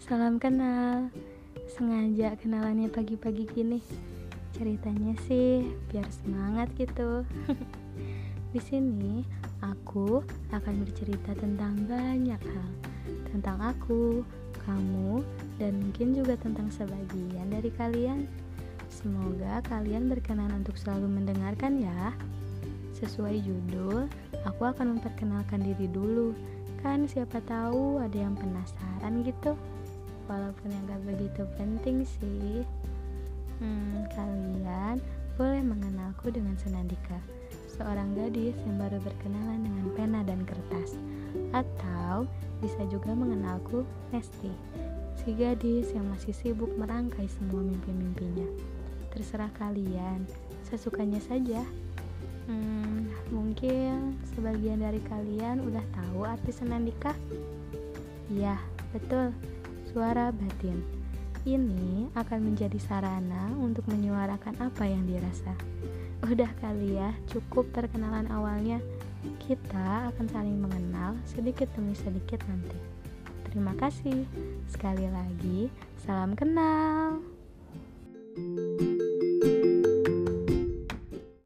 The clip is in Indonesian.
salam kenal. Sengaja kenalannya pagi-pagi gini. Ceritanya sih biar semangat gitu. Di sini aku akan bercerita tentang banyak hal. Tentang aku, kamu, dan mungkin juga tentang sebagian dari kalian. Semoga kalian berkenan untuk selalu mendengarkan ya. Sesuai judul, aku akan memperkenalkan diri dulu Kan siapa tahu ada yang penasaran gitu. Walaupun yang gak begitu penting sih. Hmm, kalian boleh mengenalku dengan Senandika, seorang gadis yang baru berkenalan dengan pena dan kertas. Atau bisa juga mengenalku Nesti, si gadis yang masih sibuk merangkai semua mimpi-mimpinya. Terserah kalian, sesukanya saja. Hmm, mungkin sebagian dari kalian udah tahu arti Senandika? Iya, betul. Suara batin. Ini akan menjadi sarana untuk menyuarakan apa yang dirasa. Udah kali ya, cukup perkenalan awalnya. Kita akan saling mengenal sedikit demi sedikit nanti. Terima kasih. Sekali lagi, salam kenal. thank you